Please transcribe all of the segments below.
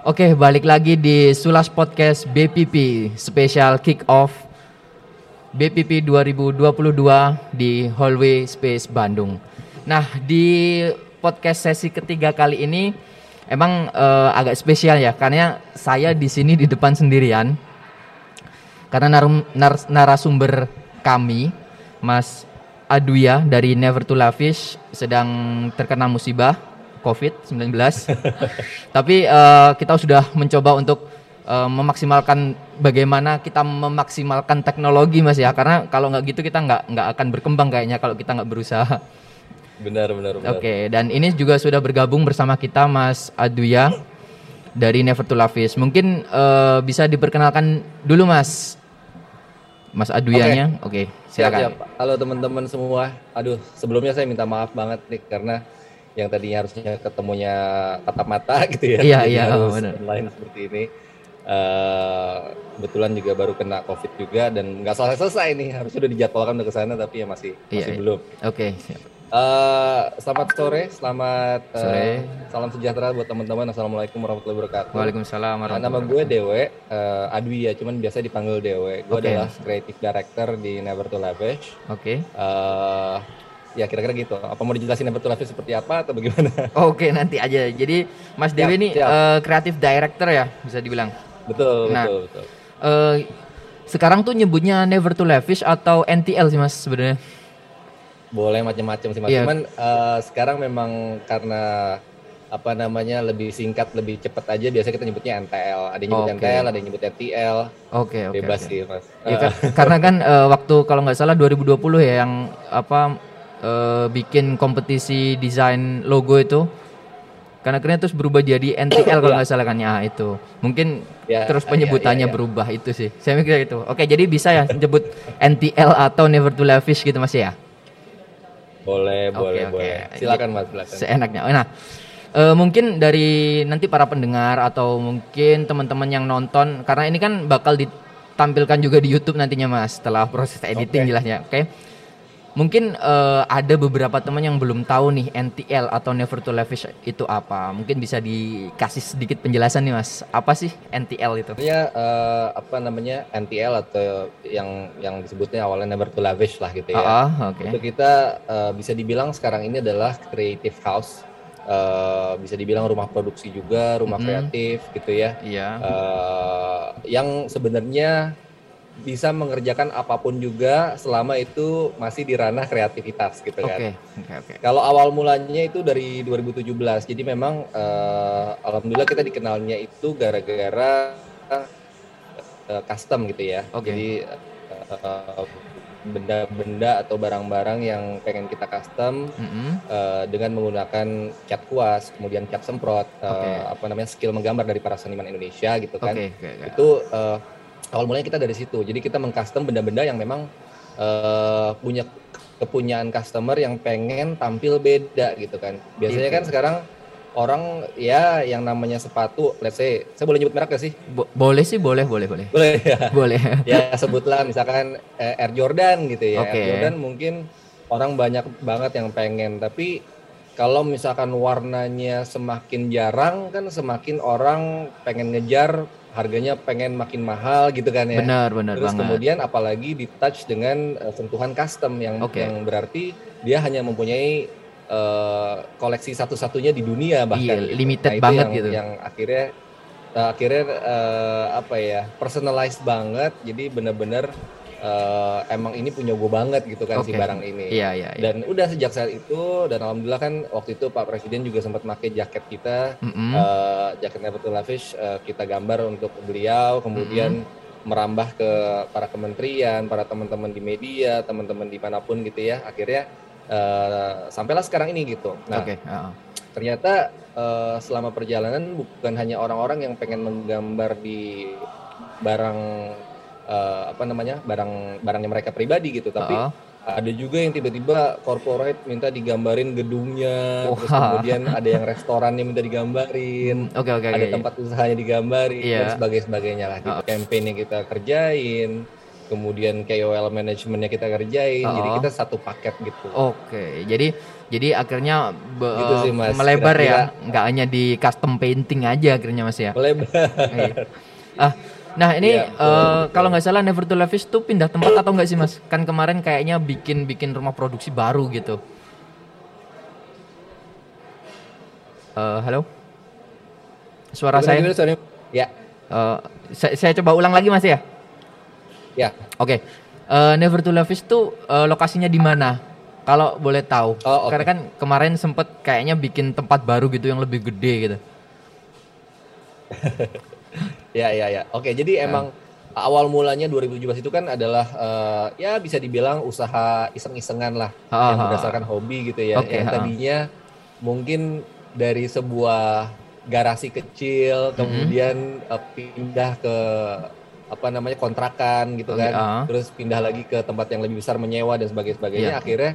Oke, balik lagi di Sulas Podcast BPP Special Kick Off BPP 2022 di Hallway Space Bandung. Nah, di podcast sesi ketiga kali ini emang eh, agak spesial ya karena saya di sini di depan sendirian. Karena narum- nar- narasumber kami Mas Aduya dari Never to Lavish sedang terkena musibah COVID-19. Tapi eh, kita sudah mencoba untuk eh, memaksimalkan bagaimana kita memaksimalkan teknologi Mas ya. Karena kalau nggak gitu kita nggak nggak akan berkembang kayaknya kalau kita nggak berusaha. Benar, benar, benar. Oke, dan ini juga sudah bergabung bersama kita Mas Aduya dari Never to Lavish. Mungkin eh, bisa diperkenalkan dulu Mas. Mas Aduyanya. Oke, Siap, silakan. siap. Halo teman-teman semua. Aduh, sebelumnya saya minta maaf banget nih karena yang tadinya harusnya ketemunya tatap mata gitu ya. Iya, iya, harus benar. online seperti ini. Eh, kebetulan juga baru kena COVID juga dan nggak selesai-selesai nih. Harusnya udah dijadwalkan udah ke sana tapi ya masih Iya, masih iya. belum. Oke, siap. Eh, selamat sore, selamat eh, Sore. salam sejahtera buat teman-teman. Assalamualaikum warahmatullahi wabarakatuh. Waalaikumsalam Nah, warahmatullahi nama gue Dewe, eh, Adwi ya, cuman biasa dipanggil Dewe. Gue Oke. adalah creative director di Never to Lavish. Oke. eh ya kira-kira gitu. Apa mau dijelasin Never to seperti apa atau bagaimana? Oke, nanti aja. Jadi Mas Dewi Siap, ini siap. eh, kreatif director ya, bisa dibilang. betul, Nah. betul, betul. Eh, sekarang tuh nyebutnya Never to Lavish atau NTL sih Mas sebenarnya. Boleh macam-macam sih Mas. Iya. Cuman eh, sekarang memang karena apa namanya lebih singkat, lebih cepat aja. Biasanya kita nyebutnya NTL. Ada yang nyebut Oke. NTL, ada yang nyebut NTL. Oke, oke. Bebas oke. sih Mas. Ya, kan- karena kan eh, waktu kalau nggak salah 2020 ya yang apa eh, bikin kompetisi desain logo itu. Kan akhirnya terus berubah jadi NTL kalau nggak salah kan. Ya itu. Mungkin Ya, terus iya, penyebutannya iya, iya. berubah itu sih. Saya mikir itu oke jadi bisa ya nyebut NTL atau Never to Lavish gitu mas ya? Boleh, Oke, boleh, oke. boleh. Silakan Mas, silakan. seenaknya. Nah eh, mungkin dari nanti para pendengar atau mungkin teman-teman yang nonton karena ini kan bakal ditampilkan juga di YouTube nantinya mas setelah proses editing Oke. jelasnya. Oke mungkin eh, ada beberapa teman yang belum tahu nih NTL atau Never to Lavish itu apa mungkin bisa dikasih sedikit penjelasan nih mas apa sih NTL itu Sebenarnya eh, apa namanya NTL atau yang yang disebutnya awalnya Never to Lavish lah gitu ya. Ah, ah, oke Itu kita eh, bisa dibilang sekarang ini adalah creative house, Eh, bisa dibilang rumah produksi juga, rumah Mhm. kreatif gitu ya. iya Eh, yang sebenarnya bisa mengerjakan apa pun juga selama itu masih di ranah kreativitas gitu oke kan. oke oke Kalau awal mulanya itu dari 2017, jadi memang eh, alhamdulillah kita dikenalnya itu gara-gara eh, custom gitu ya. Oke. Jadi eh, benda-benda atau barang-barang yang pengen kita custom Mm-mm. eh, dengan menggunakan cat kuas, kemudian cat semprot, Oke. apa namanya skill menggambar dari para seniman Indonesia gitu kan. oke oke oke. Itu eh, awal mulanya kita dari situ. Jadi kita mengcustom benda-benda yang memang eh, punya kepunyaan customer yang pengen tampil beda gitu kan. Biasanya Gitu. kan sekarang orang ya yang namanya sepatu, let's say, saya boleh nyebut merek gak sih? Bo- boleh sih boleh boleh boleh Boleh ya. boleh ya sebutlah misalkan eh, Air Jordan gitu ya. Oke. Air Jordan mungkin orang banyak banget yang pengen, tapi kalau misalkan warnanya semakin jarang kan semakin orang pengen ngejar harganya pengen makin mahal gitu kan ya. benar benar Terus banget kemudian apalagi di touch dengan eh, sentuhan custom yang Oke. yang berarti dia hanya mempunyai eh, koleksi satu-satunya di dunia bahkan. Iya, gitu. limited itu banget yang, gitu. Yang akhirnya eh, akhirnya eh, apa ya personalized banget. Jadi benar-benar eh, emang ini punya gue banget gitu kan si Oke. barang ini. iya iya iya Dan udah sejak saat itu dan alhamdulillah kan waktu itu Pak Presiden juga sempat pakai jaket kita Mm-mm. eh, jaket Never to Lavish eh, kita gambar untuk beliau kemudian merambah ke para kementerian para teman-teman di media teman-teman di mana pun gitu ya akhirnya eh, sampailah sekarang ini gitu nah oke ah, ah. ternyata eh, selama perjalanan bukan hanya orang-orang yang pengen menggambar di barang eh, apa namanya barang barangnya mereka pribadi gitu tapi Ah, ada juga yang tiba-tiba corporate minta digambarin gedungnya, terus Wah. kemudian ada yang restorannya minta digambarin, oke oke oke ada iya. tempat usahanya digambarin Iya. dan sebagainya sebagainya lah gitu. Oh. Campaign yang kita kerjain kemudian KOL manajemennya kita kerjain, Oh. jadi kita satu paket gitu. Oke, jadi jadi akhirnya be- Gitu sih, Mas. melebar ya, Kira-kira- nggak hanya di custom painting aja akhirnya mas ya. Melebar. Iya. ah, nah ini betul, eh, betul. kalau nggak salah Never to Lavish tuh pindah tempat atau nggak sih mas? Kan kemarin kayaknya bikin bikin rumah produksi baru gitu. Eh, halo, suara saya. Gimana, sorry? Ya, eh, saya, saya coba ulang lagi mas ya. ya. Oke, Eh, Never to Lavish tuh eh, lokasinya di mana? Kalau boleh tahu, Oh, oke. karena kan kemarin sempet kayaknya bikin tempat baru gitu yang lebih gede gitu. Ya, ya, ya. Oke, jadi emang awal mulanya 2017 itu kan adalah eh, ya bisa dibilang usaha iseng-isengan lah Ha, yang ha. berdasarkan hobi gitu ya. Oke, yang ha. tadinya mungkin dari sebuah garasi kecil kemudian eh, pindah ke apa namanya kontrakan gitu kan. Terus pindah lagi ke tempat yang lebih besar menyewa dan sebagainya sebagainya. Iya. Akhirnya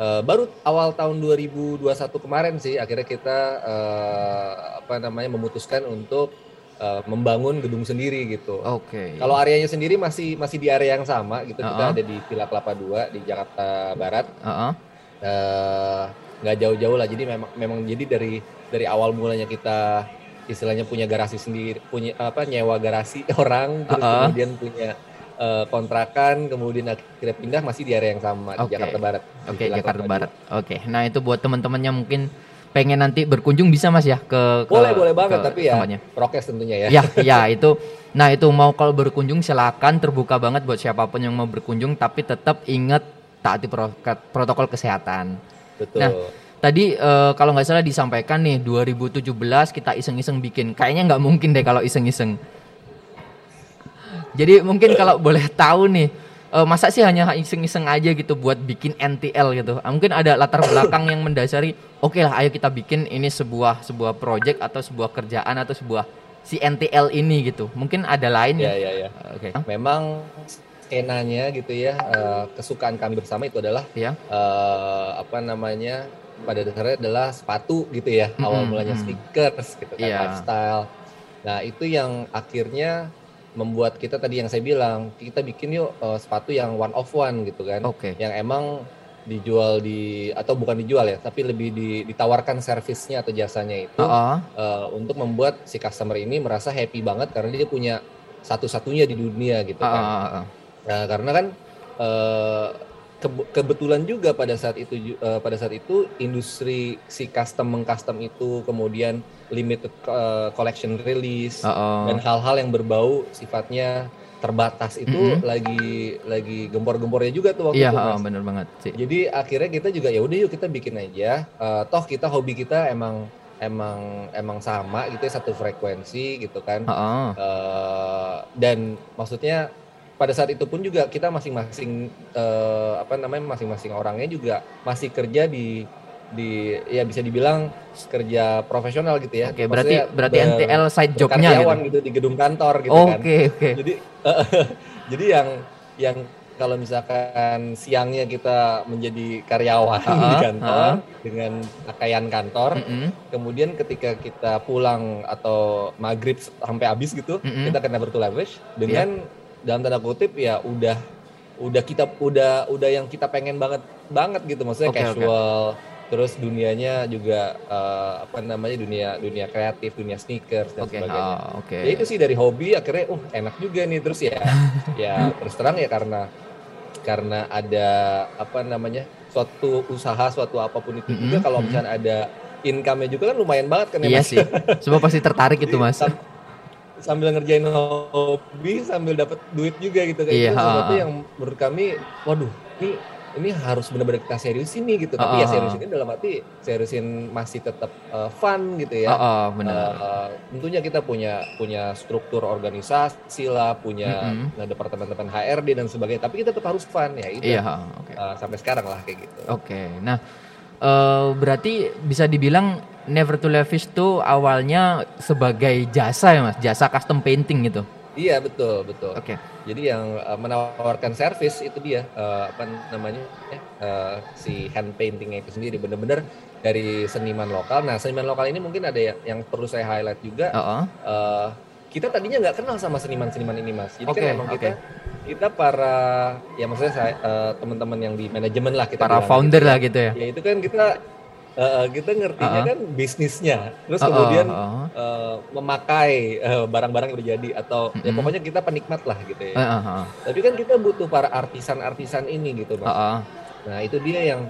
eh, baru awal tahun 2021 kemarin sih akhirnya kita eh, apa namanya memutuskan untuk eh, membangun gedung sendiri gitu. Oke. Kalau areanya sendiri masih masih di area yang sama gitu. Kita Ah. ada di Villa Kelapa 2 di Jakarta Barat. Heeh. Eh, nggak jauh-jauh lah. Jadi memang memang jadi dari dari awal mulanya kita istilahnya punya garasi sendiri, punya apa nyewa garasi orang, terus Uh-uh. kemudian punya eh, kontrakan, kemudian akhirnya pindah masih di area yang sama di Oke. Jakarta Barat. di Oke, Villa Jakarta Barat. Oke. Nah, itu buat teman-temannya mungkin pengen nanti berkunjung bisa Mas ya ke, ke Boleh boleh banget ke tapi ya tempatnya. prokes tentunya ya. Ya, ya itu. Nah, itu mau kalau berkunjung silakan terbuka banget buat siapa pun yang mau berkunjung tapi tetap ingat taati protokol kesehatan. Betul. Nah, Tadi eh, kalau nggak salah disampaikan nih 2017 kita iseng-iseng bikin. Kayaknya nggak mungkin deh kalau iseng-iseng. Jadi mungkin kalau boleh tahu nih, eh, masa sih hanya iseng-iseng aja gitu buat bikin NTL gitu? Ah, Mungkin ada latar belakang yang mendasari. Oke lah, ayo kita bikin ini sebuah sebuah project atau sebuah kerjaan atau sebuah si NTL ini gitu. Mungkin ada lain ya ya. ya ya. Oke. Memang skenanya gitu ya eh, kesukaan kami bersama itu adalah Ya. eh, apa namanya pada dasarnya adalah sepatu gitu ya awal Mm-mm, mulanya mm. sneakers gitu kan Iya. lifestyle nah itu yang akhirnya membuat kita tadi yang saya bilang kita bikin yuk eh, sepatu yang one of one gitu kan Oke. yang emang dijual di atau bukan dijual ya tapi lebih di- ditawarkan servisnya atau jasanya itu Heeh. eh, untuk membuat si customer ini merasa happy banget karena dia punya satu-satunya di dunia gitu kan Heeh, heeh. Nah, karena kan eh, kebe- kebetulan juga pada saat itu eh, pada saat itu industri si custom mengcustom itu kemudian limited eh, collection release Heeh. dan hal-hal yang berbau sifatnya terbatas itu Mm-mm. lagi lagi gempor-gempornya juga tuh waktu Iya, itu. Mas. bener banget sih. Jadi akhirnya kita juga ya udah yuk kita bikin aja. Eh, toh kita hobi kita emang emang emang sama gitu ya satu frekuensi gitu kan. Heeh. Eh, dan maksudnya pada saat itu pun juga kita masing-masing eh, apa namanya masing-masing orangnya juga masih kerja di di ya bisa dibilang kerja profesional gitu ya. Oke, berarti Maksudnya berarti ber- NTL side jobnya gitu. gitu. di gedung kantor gitu kan. Oke, oke. Jadi jadi yang yang kalau misalkan siangnya kita menjadi karyawan di Ha-ha, kantor ha-ha. dengan pakaian kantor, Mm-mm. kemudian ketika kita pulang atau maghrib sampai habis gitu Mm-mm. kita kena leverage dengan dalam tanda kutip ya udah udah kita udah udah yang kita pengen banget banget gitu maksudnya oke. casual terus dunianya juga eh, apa namanya dunia dunia kreatif dunia sneakers dan Oke, sebagainya oh, oke. ya itu sih dari hobi akhirnya uh enak juga nih terus ya ya terus terang ya karena karena ada apa namanya suatu usaha suatu apa pun itu juga Mm-mm, kalau mm-mm. misalnya ada income-nya juga kan lumayan banget kan ya Iya Mas? sih. Semua pasti tertarik itu, Mas. Sam- sambil ngerjain hobi sambil dapat duit juga gitu kayak Iya, itu sesuatu yang menurut kami waduh ini ini harus benar-benar kita seriusin nih gitu tapi Ha, ya seriusin dalam arti seriusin masih tetap uh, fun gitu ya Oh, oh, benar. Uh, tentunya kita punya punya struktur organisasi lah, punya Mm-mm. nah, departemen-departemen HRD dan sebagainya. Tapi kita tetap harus fun ya itu. Iya, oke. Uh, sampai sekarang lah kayak gitu. Oke. Nah, eh, berarti bisa dibilang Never to Lavish tuh awalnya sebagai jasa ya, Mas? Jasa custom painting gitu. Iya betul betul. Oke. Jadi yang uh, menawarkan service itu dia uh, apa namanya ya, uh, si hand paintingnya itu sendiri bener-bener dari seniman lokal. Nah seniman lokal ini mungkin ada yang, yang perlu saya highlight juga. Oh, oh. uh, kita tadinya nggak kenal sama seniman-seniman ini mas. Jadi Oke, kan emang kita kita para ya maksudnya saya uh, teman-teman yang di manajemen lah kita para bilang founder gitu lah gitu ya. Ya itu kan kita uh, kita ngertinya Uh-uh. kan bisnisnya, terus Uh-uh, kemudian uh-uh. uh, memakai uh, barang-barang yang terjadi atau ya Mm-mm. pokoknya kita penikmat lah gitu ya. Uh, uh, uh, Tapi kan kita butuh para artisan-artisan ini gitu uh, mas. uh. Nah itu dia yang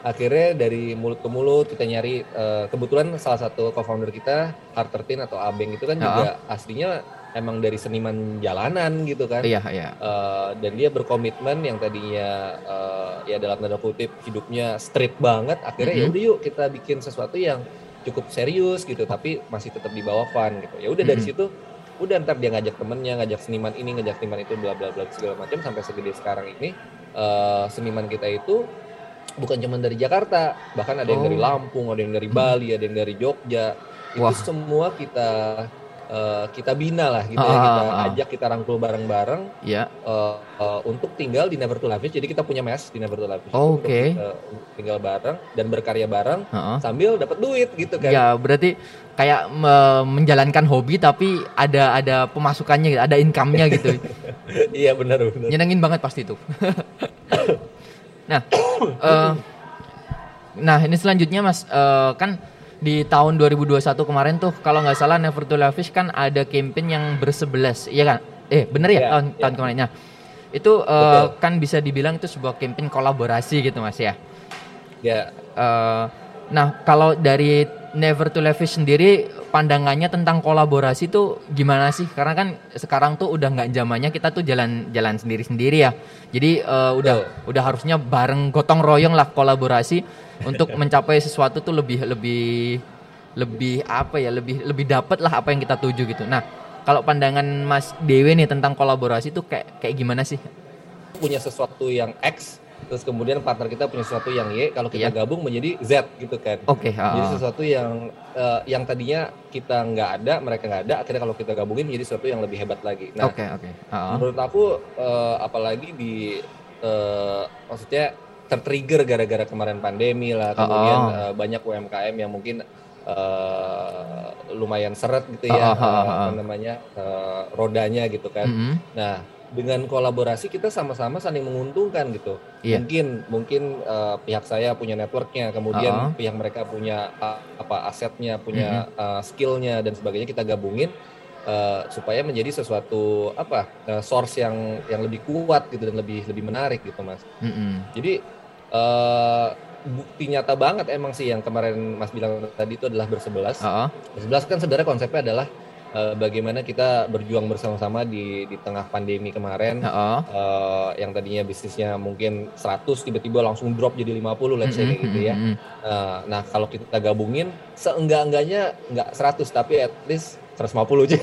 akhirnya dari mulut ke mulut kita nyari uh, kebetulan salah satu co-founder kita Hartertin atau Abeng itu kan Ya. juga aslinya emang dari seniman jalanan gitu kan. Iya, iya. Uh, dan dia berkomitmen yang tadinya uh, ya dalam tanda kutip hidupnya street banget akhirnya ya Mhm. udah yuk kita bikin sesuatu yang cukup serius gitu tapi masih tetap di bawah fun gitu ya udah dari Mhm. situ udah ntar dia ngajak temennya ngajak seniman ini ngajak seniman itu bla bla bla segala macam sampai segede sekarang ini uh, seniman kita itu bukan cuma dari Jakarta bahkan ada yang dari Oh. Lampung ada yang dari. Bali ada yang dari Jogja itu Wah. semua kita uh, kita bina lah gitu ya Ah, kita ah, ah. ajak kita rangkul bareng-bareng Iya. uh, uh, untuk tinggal di Never to Lavish. Jadi kita punya mes di Never to Lavish. Oh, oke. kita tinggal bareng dan berkarya bareng Heeh. sambil dapat duit gitu kan. Ya, berarti kayak me- menjalankan hobi tapi ada ada pemasukannya gitu, ada income-nya gitu. iya benar benar. Nyenengin banget pasti itu. nah, eh, nah ini selanjutnya Mas eh, kan di tahun 2021 kemarin tuh kalau nggak salah Never to Lavish kan ada campaign yang bersebelas, iya kan? Eh bener ya Iya, tahun iya. tahun kemarinnya. Itu Betul. kan bisa dibilang itu sebuah campaign kolaborasi gitu Mas ya. Ya Eh, nah kalau dari Never to Lavish sendiri pandangannya tentang kolaborasi tuh gimana sih? Karena kan sekarang tuh udah nggak zamannya kita tuh jalan-jalan sendiri-sendiri ya. Jadi eh, udah udah harusnya bareng gotong royong lah kolaborasi untuk mencapai sesuatu tuh lebih lebih lebih apa ya? Lebih lebih dapat lah apa yang kita tuju gitu. Nah kalau pandangan Mas Dewi nih tentang kolaborasi tuh kayak kayak gimana sih? punya sesuatu yang X, terus kemudian partner kita punya sesuatu yang Y. Kalau kita Iya. gabung menjadi Z gitu kan. Oke. Jadi ah. sesuatu yang eh, yang tadinya kita nggak ada, mereka nggak ada. Akhirnya kalau kita gabungin menjadi sesuatu yang lebih hebat lagi. Nah, Oke oke. Ah, ah. menurut aku eh, apalagi di eh, maksudnya tertrigger gara-gara kemarin pandemi lah kemudian Oh, oh. eh, banyak UMKM yang mungkin eh, lumayan seret gitu ya oh, eh, oh. apa namanya eh, rodanya gitu kan Mm-mm. nah dengan kolaborasi kita sama-sama saling menguntungkan gitu Iya. mungkin mungkin eh, pihak saya punya networknya kemudian Oh, oh. pihak mereka punya eh, apa asetnya punya eh, skillnya dan sebagainya kita gabungin eh, supaya menjadi sesuatu apa eh, source yang yang lebih kuat gitu dan lebih lebih menarik gitu mas Mm-mm. jadi eh, bukti nyata banget emang sih yang kemarin mas bilang tadi itu adalah bersebelas Ah, ah. bersebelas kan sebenarnya konsepnya adalah eh, bagaimana kita berjuang bersama-sama di di tengah pandemi kemarin Ah, ah. eh, yang tadinya bisnisnya mungkin 100 tiba-tiba langsung drop jadi 50 let's say kayak gitu ya. Eh, nah kalau kita gabungin seenggak-enggaknya nggak 100 tapi at least 150 aja.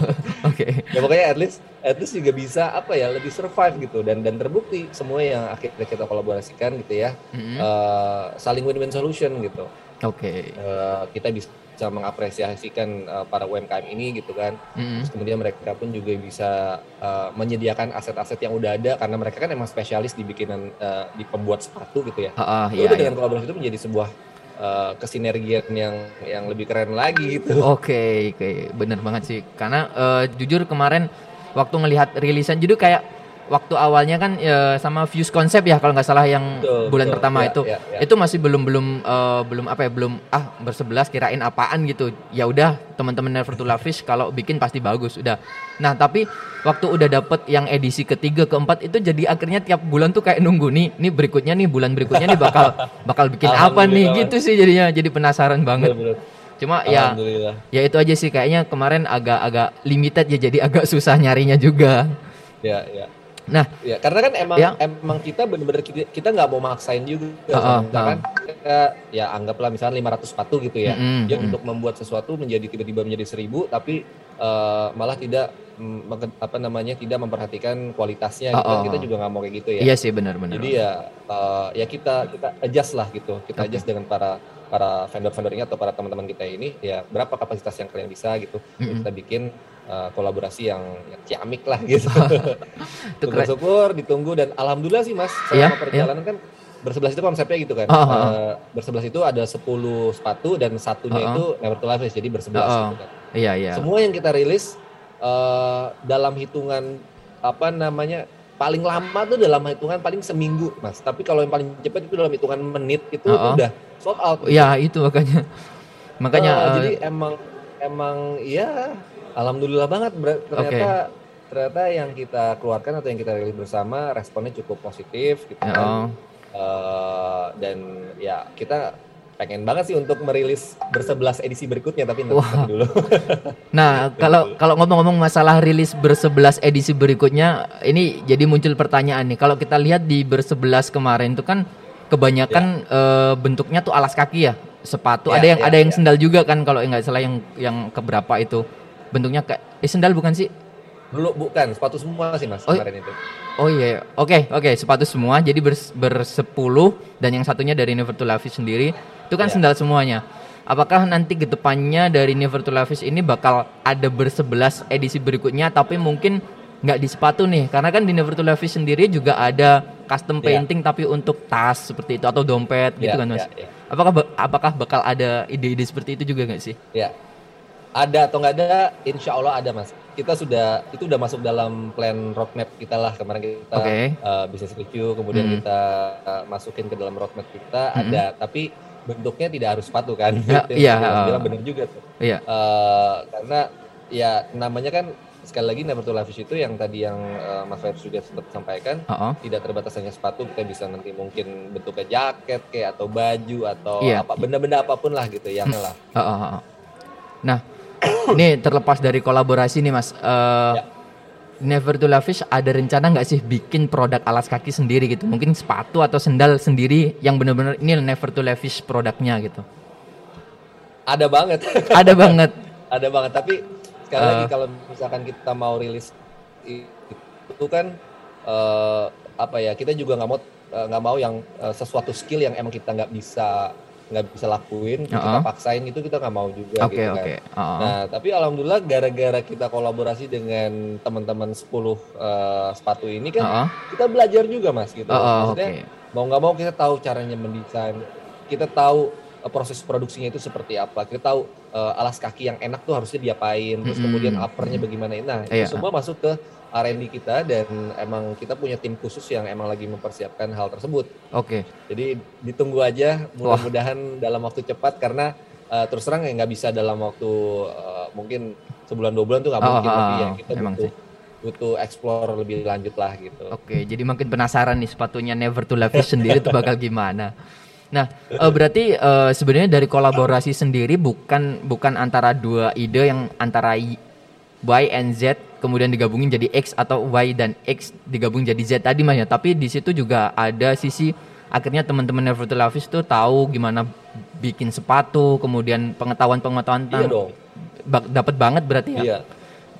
Oke. ya pokoknya at least at least juga bisa apa ya lebih survive gitu dan dan terbukti semua yang akhirnya kita kolaborasikan gitu ya Mm-mm. eh, saling win-win solution gitu. Oke. Eh, kita bisa mengapresiasikan eh, para UMKM ini gitu kan. Mm-mm. Terus kemudian mereka pun juga bisa eh, menyediakan aset-aset yang udah ada karena mereka kan emang spesialis di bikinan eh, di pembuat sepatu gitu ya. Ah, Ya iya, udah iya. dengan kolaborasi itu menjadi sebuah eh, kesinergian yang yang lebih keren lagi gitu. Oke, oke, bener banget sih. Karena eh, jujur kemarin waktu ngelihat rilisan jadi kayak waktu awalnya kan eh, sama Fuse Concept ya kalau nggak salah yang Betul, bulan betul. pertama Ya, itu. ya, ya. Itu masih belum belum eh, belum apa ya belum ah bersebelas kirain apaan gitu. Ya udah teman-teman Never to Lavish kalau bikin pasti bagus udah. Nah tapi waktu udah dapet yang edisi ketiga keempat itu jadi akhirnya tiap bulan tuh kayak nunggu nih nih berikutnya nih bulan berikutnya nih bakal bakal bikin apa nih gitu sih jadinya jadi penasaran banget. Bener-bener. Cuma ya ya itu aja sih kayaknya kemarin agak-agak limited ya jadi agak susah nyarinya juga. Ya, ya. Nah, Ya, karena kan emang Ya. emang kita bener-bener kita, nggak mau maksain juga. Ah, misalkan kita ya anggaplah misalnya 500 sepatu gitu ya. Dia mm-mm. untuk membuat sesuatu menjadi tiba-tiba menjadi 1000 tapi eh, malah tidak mm, apa namanya tidak memperhatikan kualitasnya gitu. Ah, kan ah. Kita juga nggak mau kayak gitu ya. iya sih benar-benar. Jadi ya eh, ya kita kita adjust lah gitu. Kita Oke. adjust dengan para para vendor-vendor ini atau para teman-teman kita ini ya berapa kapasitas yang kalian bisa gitu. Ya, Mm-mm. Kita bikin eh, kolaborasi yang, yang ciamik lah gitu. Itu keren. Syukur ditunggu dan alhamdulillah sih Mas Iya, selama perjalanan kan bersebelas itu konsepnya gitu kan. Ah, ah, ah. Eh, bersebelas itu ada 10 sepatu dan satunya Ah, ah. itu never to lavish jadi bersebelas Ah, ah. gitu kan. Iya iya. Semua yang kita rilis uh, dalam hitungan apa namanya paling lama tuh dalam hitungan paling seminggu mas tapi kalau yang paling cepat itu dalam hitungan menit itu, Uh-oh. udah sold out Ya itu makanya makanya Uh, eh, jadi emang emang ya alhamdulillah banget ternyata ternyata yang kita keluarkan atau yang kita rilis bersama responnya cukup positif gitu ya, kan oh. Eh, dan ya kita pengen banget sih untuk merilis bersebelas edisi berikutnya tapi nanti Wah. dulu Nah, kalau kalau ngomong-ngomong masalah rilis bersebelas edisi berikutnya, ini jadi muncul pertanyaan nih. Kalau kita lihat di bersebelas kemarin itu kan kebanyakan eh, bentuknya tuh alas kaki ya, sepatu. Ya, ada yang ya, ada yang ya. sendal juga kan kalau nggak salah yang yang keberapa itu bentuknya kayak eh sendal bukan sih? dulu bukan sepatu semua sih mas Oh, kemarin itu Oh iya, oke oke sepatu semua. Jadi bers- bersepuluh dan yang satunya dari Never to Lavish sendiri itu kan Ya. sendal semuanya. Apakah nanti ke depannya dari Never to Lavish ini bakal ada bersebelas edisi berikutnya tapi mungkin nggak di sepatu nih karena kan di Never to Lavish sendiri juga ada custom Ya. painting tapi untuk tas seperti itu atau dompet gitu Ya, kan mas. ya, ya. Apakah apakah bakal ada ide-ide seperti itu juga nggak sih? ya ada atau nggak ada insya Allah ada mas kita sudah itu udah masuk dalam plan roadmap kita lah kemarin kita Oke. uh, business review kemudian Hmm. kita uh, masukin ke dalam roadmap kita Hmm. ada tapi bentuknya tidak harus sepatu kan Ya, iya, yang uh. bilang bener juga tuh Iya. Eh, karena ya namanya kan sekali lagi Never to Lavish itu yang tadi yang uh, Mas Faiz juga sempat sampaikan Oh, oh. tidak terbatas hanya sepatu kita bisa nanti mungkin bentuknya jaket kayak atau baju atau Iya. apa benda-benda apa pun lah gitu ya lah Oh, oh, oh. Nah, ini terlepas dari kolaborasi nih mas. Eh, Ya. Never to Lavish ada rencana nggak sih bikin produk alas kaki sendiri gitu? Mungkin sepatu atau sendal sendiri yang benar-benar ini Never to Lavish produknya gitu. ada banget Ada banget. ada banget tapi sekali Eh. lagi kalau misalkan kita mau rilis itu kan eh, apa ya kita juga nggak mau eh, nggak mau yang eh, sesuatu skill yang emang kita nggak bisa nggak bisa lakuin kita Uh-uh. paksain itu kita nggak mau juga Oke gitu kan oke. Oh, oh. Nah, tapi alhamdulillah gara-gara kita kolaborasi dengan teman-teman 10 eh, sepatu ini kan Oh, oh. kita belajar juga Mas gitu. Oh, oh, Maksudnya oke. mau nggak mau kita tahu caranya mendesain. Kita tahu proses produksinya itu seperti apa. Kita tahu eh, alas kaki yang enak tuh harusnya diapain, terus kemudian uppernya bagaimana. Nah, itu semua masuk ke R&D kita dan emang kita punya tim khusus yang emang lagi mempersiapkan hal tersebut. Oke. Jadi ditunggu aja, mudah-mudahan dalam waktu cepat karena eh, terus terang ya nggak bisa dalam waktu eh, mungkin sebulan dua bulan tuh nggak Oh, mungkin oh, tapi ya kita emang butuh sih. butuh explore lebih lanjut lah gitu. Oke, jadi makin penasaran nih sepatunya Never to Lavish sendiri tuh bakal gimana. Nah, eh, berarti eh, sebenarnya dari kolaborasi sendiri bukan bukan antara dua ide yang antara Y Y and Z kemudian digabungin jadi X atau Y dan X digabung jadi Z tadi mas ya. Tapi di situ juga ada sisi akhirnya teman-teman Never to tuh tahu gimana bikin sepatu, kemudian pengetahuan-pengetahuan Iya tentang dong. dapat banget berarti ya. Iya,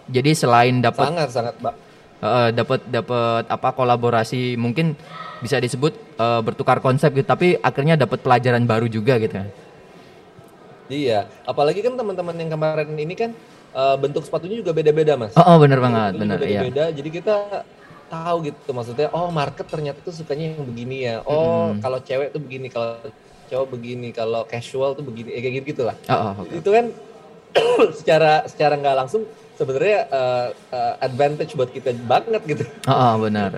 Jadi selain dapat sangat sangat mbak. Eh, dapat dapat apa kolaborasi mungkin bisa disebut eh, bertukar konsep gitu tapi akhirnya dapat pelajaran baru juga gitu Iya, apalagi kan teman-teman yang kemarin ini kan eh, bentuk sepatunya juga beda-beda mas. oh, oh bener banget Bentuknya bener juga iya Beda-beda, jadi kita tahu gitu maksudnya. Oh market ternyata tuh sukanya yang begini ya. Oh Mm-mm. kalau cewek tuh begini, kalau cowok begini, kalau casual tuh begini, eh, kayak gitu gitulah. oh, oh, oke. Itu kan secara secara nggak langsung sebenarnya eh, eh, advantage buat kita banget gitu. oh, oh, benar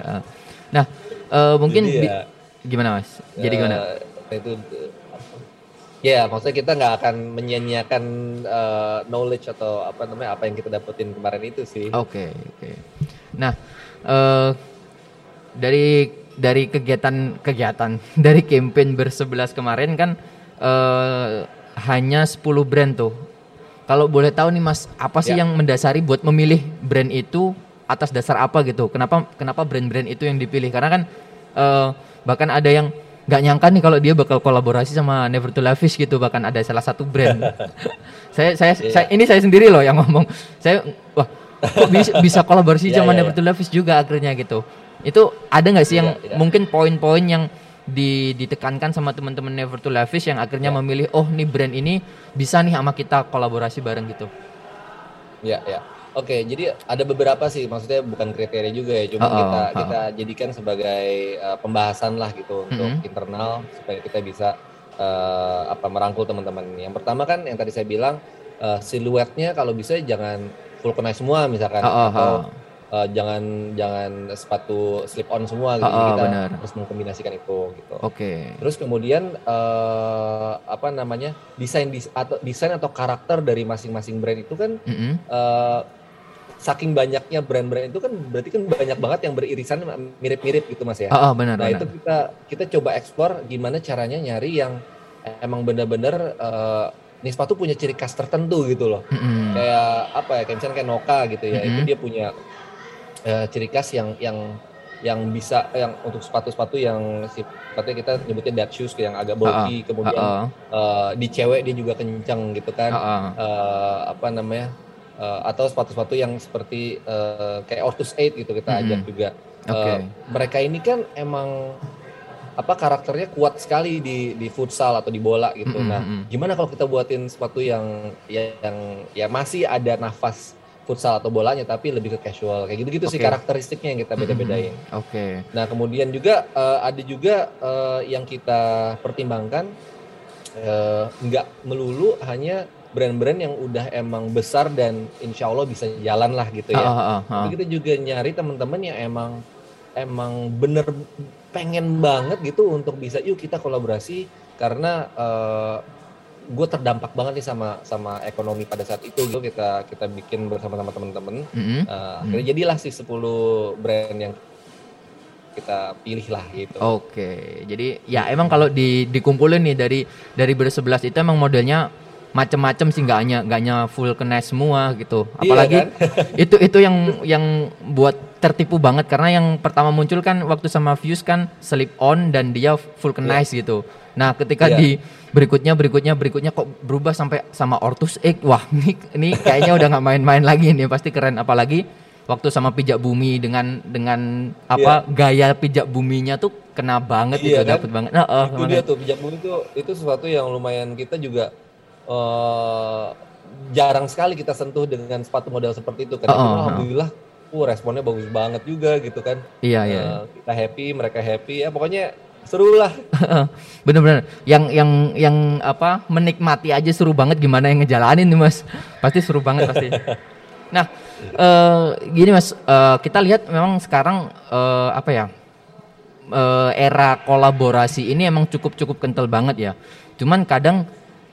nah eh, mungkin Jadi di- ya, gimana mas? Jadi gimana? Eh, itu ya maksudnya kita nggak akan menyia-nyiakan eh, knowledge atau apa namanya apa yang kita dapetin kemarin itu sih. oke oke. Nah eh, dari dari kegiatan kegiatan dari campaign bersebelas kemarin kan eh, hanya 10 brand tuh. Kalau boleh tahu nih mas apa sih Ya. yang mendasari buat memilih brand itu atas dasar apa gitu kenapa kenapa brand-brand itu yang dipilih karena kan eh, bahkan ada yang nggak nyangka nih kalau dia bakal kolaborasi sama Never to Lavish gitu bahkan ada salah satu brand saya saya, Iya. saya ini saya sendiri loh yang ngomong saya wah kok bisa, bisa kolaborasi Iya, sama iya, Never iya. to Lavish juga akhirnya gitu itu ada nggak sih yang Iya, iya. mungkin poin-poin yang di, ditekankan sama teman-teman Never to Lavish yang akhirnya Iya. memilih oh nih brand ini bisa nih sama kita kolaborasi bareng gitu Ya ya. Oke, jadi ada beberapa sih, maksudnya bukan kriteria juga ya, cuma Oh, oh, kita oh. kita jadikan sebagai uh, pembahasan lah gitu untuk Mhm. internal supaya kita bisa uh, apa merangkul teman-teman. Yang pertama kan yang tadi saya bilang uh, siluetnya kalau bisa jangan full kena semua misalkan Oh, oh, atau oh. Uh, jangan jangan sepatu slip on semua gitu. Oh, kita benar. harus mengkombinasikan itu gitu. Oke. Terus kemudian eh, apa namanya desain dis- atau desain atau karakter dari masing-masing brand itu kan Mm-mm. eh, saking banyaknya brand-brand itu kan berarti kan banyak banget yang beririsan mirip-mirip gitu mas ya. Oh, oh, benar nah benar. itu kita kita coba eksplor gimana caranya nyari yang emang bener-bener eh, nih sepatu punya ciri khas tertentu gitu loh. Mm-mm. Kayak apa ya? Kayak misalnya kayak Noka gitu ya. Itu Mhm. dia punya eh, ciri khas yang yang yang bisa yang untuk sepatu-sepatu yang sifatnya kita nyebutnya dead shoes yang agak bulky kemudian Oh, oh. eh, di cewek dia juga kencang gitu kan Oh, oh. Eh, apa namanya eh, atau sepatu-sepatu yang seperti eh, kayak Ortus 8 gitu kita Mhm. ajak juga Oke. mereka ini kan emang apa karakternya kuat sekali di di futsal atau di bola gitu Mhm, nah mhm. gimana kalau kita buatin sepatu yang ya, yang ya masih ada nafas futsal atau bolanya tapi lebih ke casual kayak gitu-gitu sih Oke. karakteristiknya yang kita beda-bedain Mm-mm. Oke. Nah, kemudian juga eh, ada juga eh, yang kita pertimbangkan eh, nggak melulu hanya brand-brand yang udah emang besar dan insya Allah bisa jalan lah gitu ya. oh, oh, oh. Tapi kita juga nyari teman-teman yang emang emang bener pengen banget gitu untuk bisa yuk kita kolaborasi karena gue terdampak banget nih sama sama ekonomi pada saat itu gitu kita kita bikin bersama-sama teman-teman Mm-mm. Eh, akhirnya jadilah sih 10 brand yang kita pilih lah gitu. Oke, jadi ya emang kalau di dikumpulin nih dari dari bersebelas itu emang modelnya macem-macem sih nggak hanya nggak hanya full kena semua gitu. Iya Apalagi kan? itu itu yang yang buat tertipu banget karena yang pertama muncul kan waktu sama Fuse kan slip on dan dia full kena gitu. Nah ketika Iya. di berikutnya berikutnya berikutnya kok berubah sampai sama Ortus X, wah ini ini kayaknya udah nggak main-main lagi nih pasti keren apalagi waktu sama pijak bumi dengan dengan apa gaya pijak buminya tuh kena banget Iya itu kan? dapet banget. Nah, oh, itu dia tuh pijak bumi itu itu sesuatu yang lumayan kita juga eh, jarang sekali kita sentuh dengan sepatu model seperti itu oh, oh. alhamdulillah uh, responnya bagus banget juga gitu kan. Iya iya. Eh, kita happy, mereka happy ya pokoknya seru lah. Bener-bener yang yang yang apa menikmati aja seru banget gimana yang ngejalanin nih mas pasti seru banget pasti nah eh, gini mas eh, kita lihat memang sekarang eh, apa ya era kolaborasi ini emang cukup cukup kental banget ya cuman kadang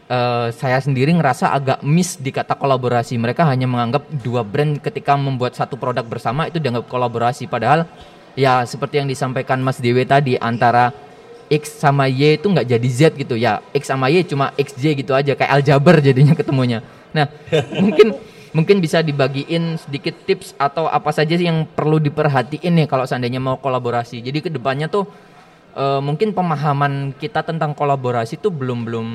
eh, saya sendiri ngerasa agak miss di kata kolaborasi. Mereka hanya menganggap dua brand ketika membuat satu produk bersama itu dianggap kolaborasi. Padahal ya seperti yang disampaikan Mas Dewi tadi antara X sama Y itu nggak jadi Z gitu. Ya X sama Y cuma XJ gitu aja kayak aljabar jadinya ketemunya. Nah mungkin mungkin bisa dibagiin sedikit tips atau apa saja sih yang perlu diperhatiin nih kalau seandainya mau kolaborasi. Jadi ke depannya tuh eh, mungkin pemahaman kita tentang kolaborasi tuh belum belum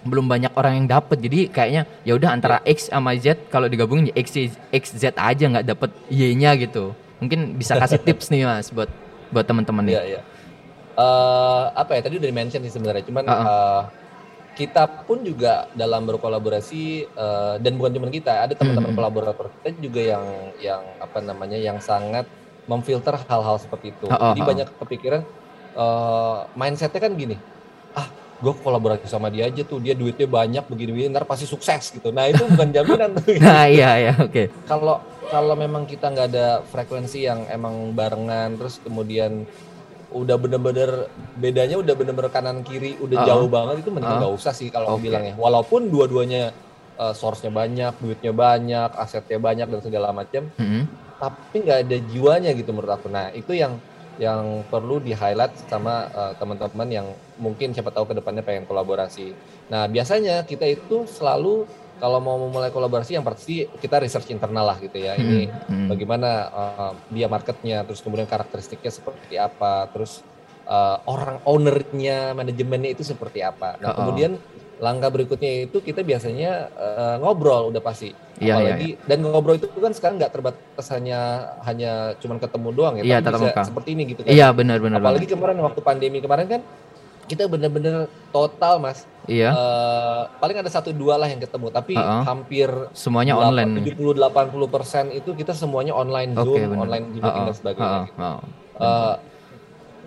belum banyak orang yang dapet jadi kayaknya ya udah antara X sama Z kalau digabungin ya X XZ aja nggak dapet Y-nya gitu mungkin bisa kasih tips nih mas buat buat teman-teman nih Iya, iya. Eh, apa ya tadi udah di-mention sih sebenarnya, cuman Uh-uh. eh, kita pun juga dalam berkolaborasi eh, dan bukan cuma kita, ada teman-teman Mhm. kolaborator kita juga yang yang apa namanya yang sangat memfilter hal-hal seperti itu. Uh-uh, Jadi uh-uh. banyak kepikiran eh, mindsetnya kan gini, gue kolaborasi sama dia aja tuh, dia duitnya banyak begini-begini, ntar pasti sukses gitu. Nah itu bukan jaminan tuh. nah iya iya oke kalau kalau memang kita nggak ada frekuensi yang emang barengan terus kemudian udah bener-bener bedanya udah bener-bener kanan kiri udah Uh-uh. jauh banget itu mending nggak usah sih kalau Oke. bilangnya walaupun dua-duanya uh, source-nya banyak duitnya banyak asetnya banyak dan segala macam Mhm. tapi nggak ada jiwanya gitu menurut aku nah itu yang yang perlu di highlight sama uh, teman-teman yang mungkin siapa tahu ke depannya pengen kolaborasi nah biasanya kita itu selalu kalau mau memulai kolaborasi yang pasti kita research internal lah gitu ya ini Mhm. Mhm. bagaimana uh, dia marketnya terus kemudian karakteristiknya seperti apa terus uh, orang ownernya manajemennya itu seperti apa nah Oh. kemudian langkah berikutnya itu kita biasanya uh, ngobrol udah pasti Iya, iya, apalagi dan ngobrol itu kan sekarang nggak terbatas hanya hanya cuman ketemu doang ya Iya, tatap bisa muka. seperti ini gitu kan iya benar benar apalagi banget. kemarin waktu pandemi kemarin kan kita bener-bener total mas iya Uh, paling ada satu dua lah yang ketemu tapi Uh-uh. hampir semuanya online 70-80 persen itu kita semuanya online Zoom, benar. online meeting Uh-uh, dan sebagainya. uh-uh, gitu. uh-uh. Uh,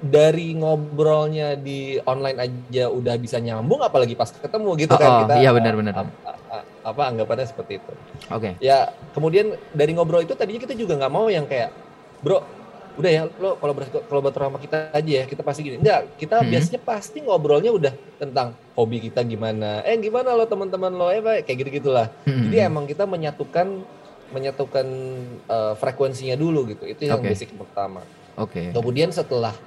dari ngobrolnya di online aja udah bisa nyambung, apalagi pas ketemu gitu Oh, kan oh, kita. iya, uh, benar, benar. uh, uh, uh, apa anggapannya seperti itu. Oke. Ya kemudian dari ngobrol itu tadinya kita juga nggak mau yang kayak bro udah ya lo kolaborasi kolaborator sama kita aja ya kita pasti gini enggak kita Hmm. biasanya pasti ngobrolnya udah tentang hobi kita gimana eh gimana lo teman-teman lo eh kayak gitu gitulah Hmm. jadi emang kita menyatukan menyatukan eh, frekuensinya dulu gitu itu yang Oke. basic pertama Oke. kemudian setelah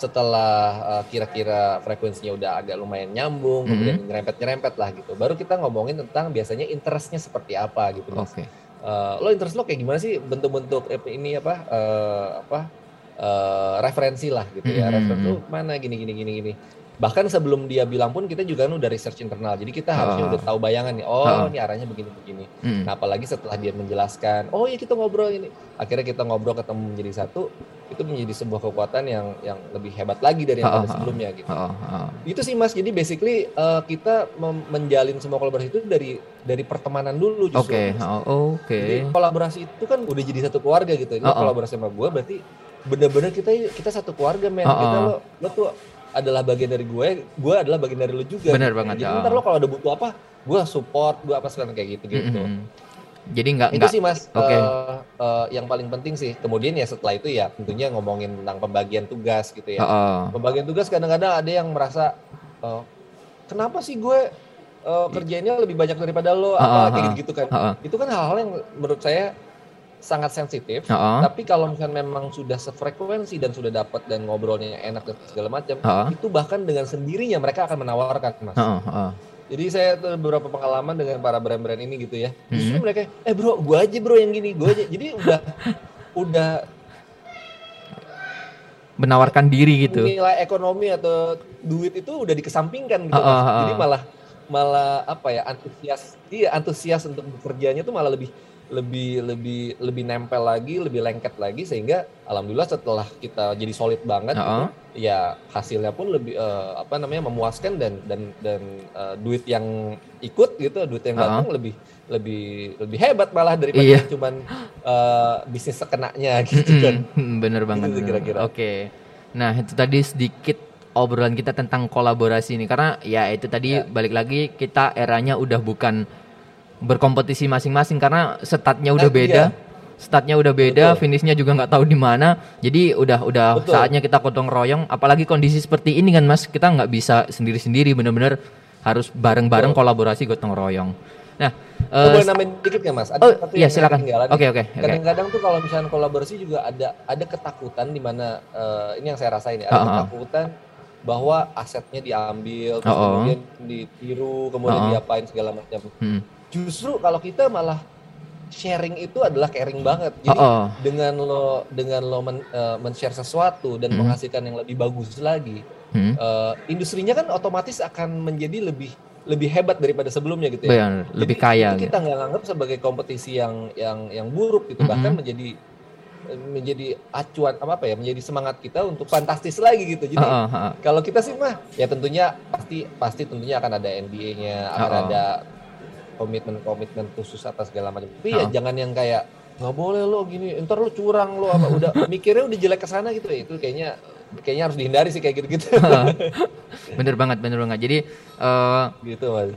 setelah eh, kira-kira frekuensinya udah agak lumayan nyambung Mhm. kemudian nyerempet-nyerempet lah gitu baru kita ngomongin tentang biasanya interestnya seperti apa gitu. Oke. Eh, lo interest lo kayak gimana sih bentuk-bentuk eh, ini apa eh, apa eh, referensi lah gitu ya Mhm. referensi lo mana gini gini gini gini bahkan sebelum dia bilang pun kita juga kan udah research internal jadi kita harusnya Ah. udah tahu bayangan nih oh Ah. ini arahnya begini begini Hmm. nah apalagi setelah dia menjelaskan oh ya kita ngobrol ini akhirnya kita ngobrol ketemu menjadi satu itu menjadi sebuah kekuatan yang yang lebih hebat lagi dari yang pada sebelumnya gitu itu sih mas jadi basically eh, kita menjalin semua kolaborasi itu dari dari pertemanan dulu justru Oke. Mas. Oh, Oke. Jadi kolaborasi itu kan udah jadi satu keluarga gitu. Ini Oh, oh. kolaborasi sama gue berarti bener-bener kita kita satu keluarga men. Oh, Kita lo lo tuh adalah bagian dari gue, gue adalah bagian dari lo juga. Bener gitu. banget, Jadi ntar lo kalau ada butuh apa, gue support, gue apa sekarang kayak gitu gitu. Mhm. Jadi nggak Itu nggak. sih mas, Oke. eh, eh, yang paling penting sih. Kemudian ya setelah itu ya tentunya ngomongin tentang pembagian tugas gitu ya. Oh, oh. Pembagian tugas kadang-kadang ada yang merasa eh, kenapa sih gue eh, kerjainnya lebih banyak daripada lo ah, apa kayak ah. gitu kan. Oh, oh. Itu kan hal-hal yang menurut saya sangat sensitif. Oh, oh. Tapi kalau misalnya memang sudah sefrekuensi dan sudah dapat dan ngobrolnya enak dan segala macam, Oh, oh. itu bahkan dengan sendirinya mereka akan menawarkan mas. Oh, oh. Jadi saya tuh beberapa pengalaman dengan para brand-brand ini gitu ya. Justru Mhm. mereka, eh bro, gua aja bro yang gini, gua aja. Jadi udah udah Menawarkan diri gitu. nilai ekonomi atau duit itu udah dikesampingkan gitu. Mas. ah, ah. Jadi malah malah apa ya antusias dia antusias untuk bekerjanya tuh malah lebih lebih lebih lebih nempel lagi, lebih lengket lagi sehingga alhamdulillah setelah kita jadi solid banget Ah, gitu, ah. ya hasilnya pun lebih eh, apa namanya memuaskan dan dan dan eh, duit yang ikut gitu, duit yang Ah, ah. datang lebih lebih lebih hebat malah daripada Iya. cuman eh, bisnis sekenanya gitu kan. Bener banget. Gitu kira-kira. Oke. Nah itu tadi sedikit obrolan kita tentang kolaborasi ini karena ya itu tadi Ya. balik lagi kita eranya udah bukan berkompetisi masing-masing karena statnya udah Eh, beda. iya. Statnya udah beda, Betul. finishnya juga nggak tahu di mana. Jadi udah udah Betul. saatnya kita gotong royong. Apalagi kondisi seperti ini kan mas, kita nggak bisa sendiri-sendiri, bener-bener harus bareng-bareng kolaborasi gotong royong. Nah, eh, boleh nambahin dikit nggak mas? Ada oh satu iya yang silakan. Oke oke oke. Kadang-kadang tuh kalau misalnya kolaborasi juga ada ada ketakutan di mana eh, ini yang saya rasain ya, ada ah. ketakutan bahwa asetnya diambil, terus Oh, oh. kemudian ditiru, kemudian Oh, oh. diapain segala macam. Hmm. Justru kalau kita malah sharing itu adalah caring banget. Jadi Oh, oh. dengan lo dengan lo men, eh, men-share sesuatu dan Hmm. menghasilkan yang lebih bagus lagi, Hmm. eh, industrinya kan otomatis akan menjadi lebih lebih hebat daripada sebelumnya gitu ya. Benar, lebih Jadi kaya itu gitu. kita nggak anggap sebagai kompetisi yang yang yang buruk gitu Mm-mm. bahkan menjadi menjadi acuan apa apa ya menjadi semangat kita untuk fantastis lagi gitu jadi Heeh, heeh. kalau kita sih mah ya tentunya pasti pasti tentunya akan ada NDA-nya akan Oh. ada komitmen-komitmen khusus atas segala macam. Tapi ya jangan yang kayak nggak boleh lo gini ntar lo curang lo apa udah mikirnya udah jelek ke sana gitu. Ya itu kayaknya kayaknya harus dihindari sih kayak gitu-gitu. Bener banget, bener banget. Jadi eh, gitu mas.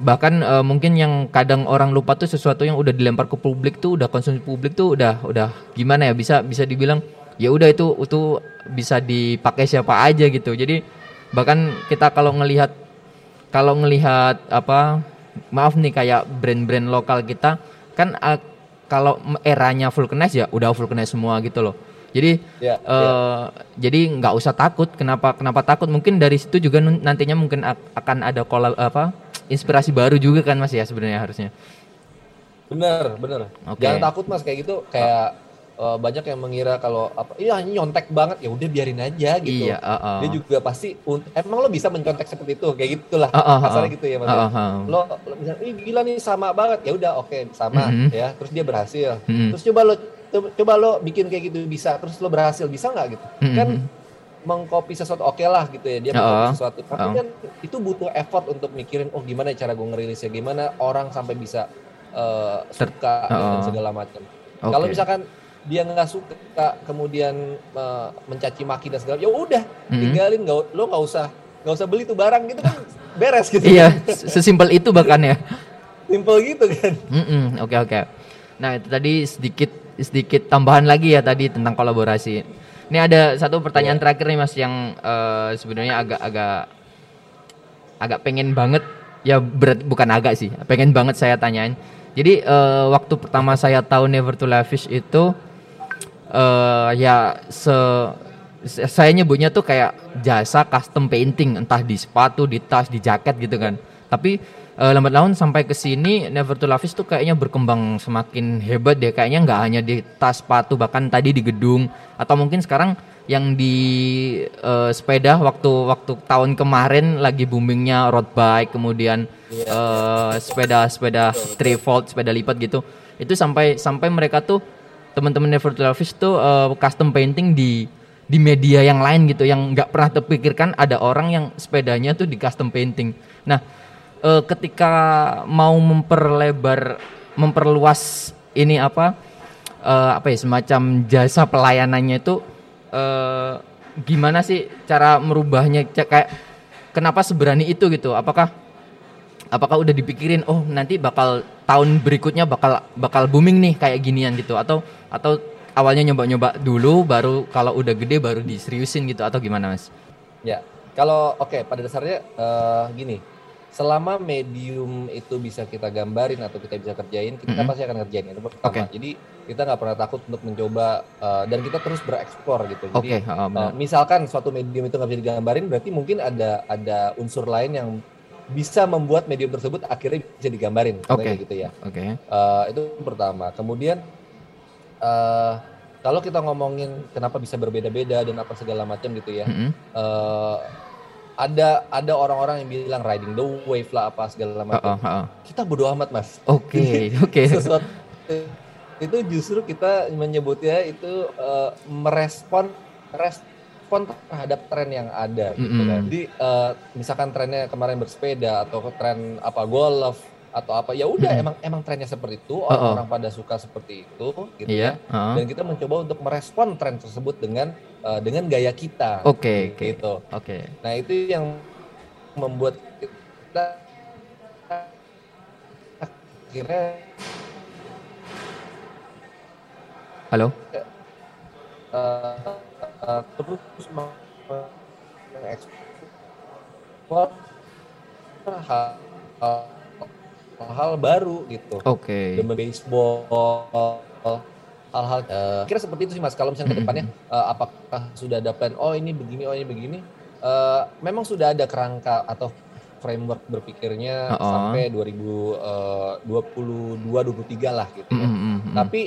bahkan eh, mungkin yang kadang orang lupa tuh sesuatu yang udah dilempar ke publik tuh udah konsumsi publik tuh udah udah gimana ya? Bisa bisa dibilang ya udah itu itu bisa dipakai siapa aja gitu. Jadi bahkan kita kalau ngelihat kalau ngelihat apa maaf nih kayak brand-brand lokal kita kan eh, kalau eranya vulcanize ya udah vulcanize semua gitu loh. Jadi ya, ya. eh jadi nggak usah takut. Kenapa kenapa takut? Mungkin dari situ juga nantinya mungkin ak- akan ada kolab apa inspirasi baru juga kan mas ya sebenarnya harusnya. Bener, bener. Oke. Jangan takut mas kayak gitu. Kayak eh, banyak yang mengira kalau apa, iya nyontek banget ya udah biarin aja gitu. Iya. uh, uh. Dia juga pasti, emang lo bisa mencontek seperti itu, kayak gitulah. Uh, uh, uh, Kasarnya uh. gitu ya mas. Uh, ya. uh, uh. Lo, lo misalnya, ih gila nih sama banget, ya udah oke sama Mhm. ya. Terus dia berhasil. Mhm. Terus coba lo coba- lo bikin kayak gitu bisa, terus lo berhasil bisa nggak gitu? Mhm. Kan mengcopy sesuatu oke lah gitu ya dia Oh, mengcopy sesuatu tapi oh. kan itu butuh effort untuk mikirin oh gimana cara gue ngerilisnya gimana orang sampai bisa eh, Ter- suka dan oh. segala macam Oke. kalau misalkan dia nggak suka kemudian eh, mencaci maki dan segala ya udah Mhm. tinggalin nggak lo nggak usah nggak usah beli tuh barang gitu kan beres gitu Iya, s- sesimpel itu bahkan ya. Simple gitu kan. Oke oke. Nah itu tadi sedikit sedikit tambahan lagi ya tadi tentang kolaborasi. Ini ada satu pertanyaan terakhir nih mas yang eh, sebenarnya agak-agak agak pengen banget ya berat bukan agak sih pengen banget saya tanyain. Jadi eh, waktu pertama saya tahu Never to Lavish itu eh ya se saya nyebutnya tuh kayak jasa custom painting entah di sepatu, di tas, di jaket gitu kan. Tapi eh, lambat laun sampai ke sini Never to Lavish tuh kayaknya berkembang semakin hebat deh. Kayaknya nggak hanya di tas, sepatu, bahkan tadi di gedung atau mungkin sekarang yang di eh, sepeda waktu waktu tahun kemarin lagi boomingnya road bike kemudian eh, sepeda sepeda three fold sepeda lipat gitu itu sampai sampai mereka tuh teman-teman Never to Lavish tuh eh, custom painting di di media yang lain gitu yang nggak pernah terpikirkan ada orang yang sepedanya tuh di custom painting. Nah, eh, ketika mau memperlebar memperluas ini apa eh, apa ya semacam jasa pelayanannya itu eh, gimana sih cara merubahnya kayak kenapa seberani itu gitu? Apakah apakah udah dipikirin oh nanti bakal tahun berikutnya bakal bakal booming nih kayak ginian gitu atau atau awalnya nyoba-nyoba dulu baru kalau udah gede baru diseriusin gitu atau gimana mas? Ya, kalau oke pada dasarnya eh, gini, selama medium itu bisa kita gambarin atau kita bisa kerjain, kita Mm-mm. pasti akan kerjain itu pertama. Oke. Jadi kita nggak pernah takut untuk mencoba eh, dan kita terus bereksplor gitu. Jadi Oke, oh, benar. eh, misalkan suatu medium itu nggak bisa digambarin, berarti mungkin ada ada unsur lain yang bisa membuat medium tersebut akhirnya bisa digambarin. Contohnya gitu ya. Oke. Eh, itu pertama. Kemudian eh kalau kita ngomongin kenapa bisa berbeda-beda dan apa segala macam gitu ya, Mm-mm. eh, ada ada orang-orang yang bilang riding the wave lah apa segala macam. oh, oh. Kita bodo amat mas. Oke, oke. Sesuatu itu justru kita menyebutnya itu eh, merespon respon terhadap tren yang ada gitu Mm-mm. kan. Jadi eh, misalkan trennya kemarin bersepeda atau tren apa golf atau apa ya udah Mm-mm. emang emang trennya seperti itu Oh, oh. orang-orang pada suka seperti itu gitu Iya. ya. oh. Dan kita mencoba untuk merespon tren tersebut dengan eh, dengan gaya kita Oke, oke. gitu. Oke. Nah itu yang membuat kita akhirnya Halo. eh, eh, terus meng- mengekspor hal, hal baru gitu. Oke. Demi baseball hal-hal eh, kira seperti itu sih mas kalau misalnya ke depannya eh, apakah sudah ada plan oh ini begini oh ini begini Eh, memang sudah ada kerangka atau framework berpikirnya Oh, oh. sampai 2022 23 lah gitu ya. Mm, mm, mm, mm. Tapi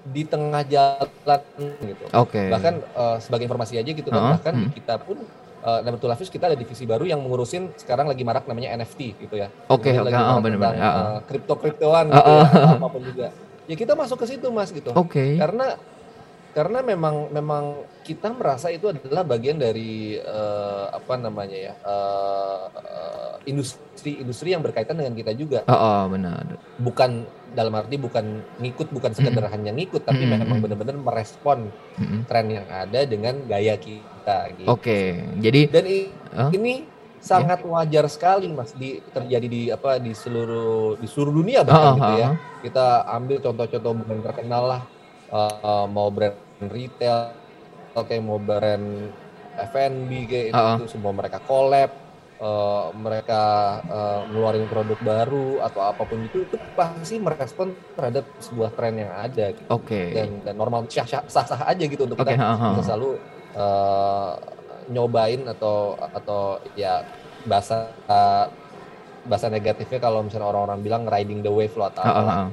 di tengah jalan gitu. Oke. Bahkan eh, sebagai informasi aja gitu kan Oh, bahkan di mm. kita pun uh, Nabatul Hafiz kita ada divisi baru yang mengurusin sekarang lagi marak namanya NFT gitu ya. Oke, Jadi oke, lagi oh, benar-benar, ya, oh. eh, kripto-kriptoan Oh, gitu ya, oh. atau apa pun juga. Ya kita masuk ke situ Mas gitu. Oke. Karena karena memang memang kita merasa itu adalah bagian dari eh, apa namanya ya eh, eh, industri-industri yang berkaitan dengan kita juga Oh, oh, benar. bukan dalam arti bukan ngikut bukan sekedar hanya ngikut tapi Mm-mm. memang benar-benar merespon Mm-mm. tren yang ada dengan gaya kita gitu. Oke. Jadi Dan i- Oh. ini sangat wajar sekali Mas di terjadi di apa di seluruh di seluruh dunia bahkan Oh, gitu oh, ya. oh. Kita ambil contoh-contoh brand terkenal lah eh, mau brand retail oke mau brand F&B kayak itu, oh. itu semua mereka collab eh, mereka eh, ngeluarin produk baru atau apa pun itu itu pasti merespon terhadap sebuah tren yang ada gitu. Oke. dan dan normal sah sah sah aja gitu untuk Oke, kita bisa selalu eh, nyobain atau atau ya bahasa bahasa negatifnya kalau misalnya orang-orang bilang riding the wave lo atau oh.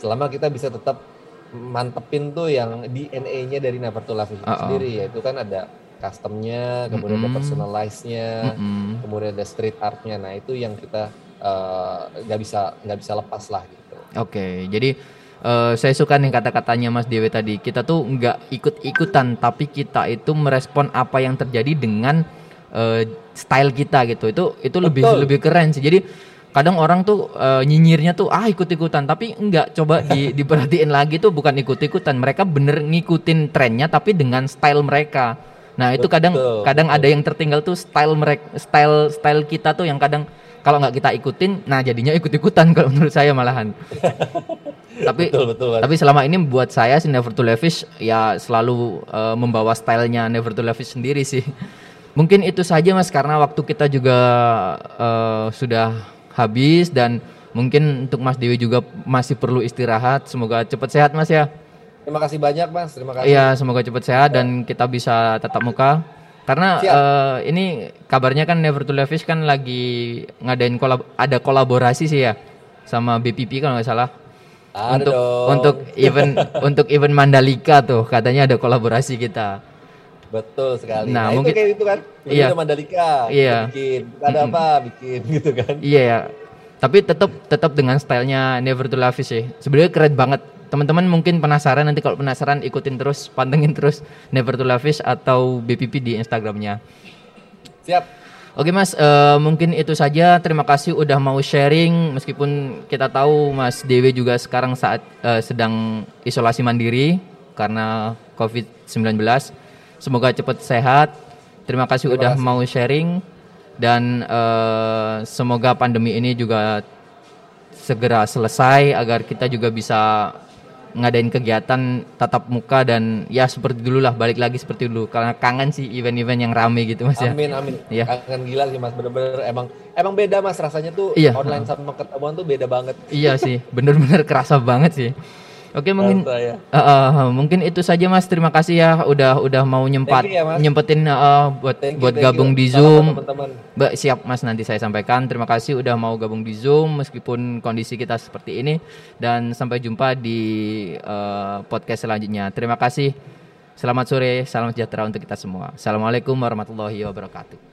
selama kita bisa tetap mantepin tuh yang DNA-nya dari Never to Love itu oh. sendiri yaitu kan ada customnya kemudian ada Mm-mm. personalize-nya Mm-mm. kemudian ada street art-nya nah itu yang kita eh, nggak bisa nggak bisa lepas lah gitu Oke, jadi eh, saya suka nih kata-katanya Mas Dewi tadi. Kita tuh nggak ikut-ikutan, tapi kita itu merespon apa yang terjadi dengan eh, style kita gitu. Itu itu lebih Betul. lebih keren sih. Jadi kadang orang tuh eh, nyinyirnya tuh ah ikut-ikutan, tapi enggak. Coba di, diperhatiin lagi tuh bukan ikut-ikutan. Mereka bener ngikutin trennya, tapi dengan style mereka. Nah itu kadang Betul, kadang betul. ada yang tertinggal tuh style mereka, style style kita tuh yang kadang kalau nggak kita ikutin, nah jadinya ikut-ikutan kalau menurut saya malahan. tapi betul, betul, tapi selama ini buat saya si Never to Lavish ya selalu uh, membawa stylenya Never to Lavish sendiri sih. Mungkin itu saja mas karena waktu kita juga uh, sudah habis dan mungkin untuk Mas Dewi juga masih perlu istirahat. Semoga cepat sehat Mas ya. Terima kasih banyak Mas. Terima kasih. Iya, semoga cepat sehat dan kita bisa tetap muka. Karena uh, ini kabarnya kan Never to Lavish kan lagi ngadain kolab ada kolaborasi sih ya sama BPP kalau nggak salah. Ada untuk dong. untuk event untuk event Mandalika tuh katanya ada kolaborasi kita. Betul sekali. Nah, nah mungkin itu kayak itu kan. Iya. Mandalika. Iya. Bikin. Ada apa? Bikin gitu kan. Iya ya. Tapi tetap tetap dengan stylenya Never to Lavish sih. Sebenarnya keren banget teman-teman mungkin penasaran nanti kalau penasaran ikutin terus pantengin terus Never to Lavish atau BPP di Instagramnya siap Oke mas, uh, mungkin itu saja. Terima kasih udah mau sharing. Meskipun kita tahu Mas Dewi juga sekarang saat uh, sedang isolasi mandiri karena COVID-19. Semoga cepat sehat. Terima kasih Terima udah kasih. mau sharing dan uh, semoga pandemi ini juga segera selesai agar kita juga bisa ngadain kegiatan tatap muka dan ya seperti dulu lah balik lagi seperti dulu. Karena kangen sih event-event yang rame gitu mas ya. Amin amin. Ya. kangen gila sih mas. Bener-bener emang emang beda mas rasanya tuh iya. online sama ketemuan tuh beda banget. Iya sih. Bener-bener kerasa banget sih Oke mungkin ya. uh, uh, mungkin itu saja Mas. Terima kasih ya udah udah mau nyempat you, ya, nyempetin uh, buat you, buat gabung you. di Zoom. Mbak siap Mas nanti saya sampaikan. Terima kasih udah mau gabung di Zoom meskipun kondisi kita seperti ini dan sampai jumpa di uh, podcast selanjutnya. Terima kasih. Selamat sore, salam sejahtera untuk kita semua. Assalamualaikum warahmatullahi wabarakatuh.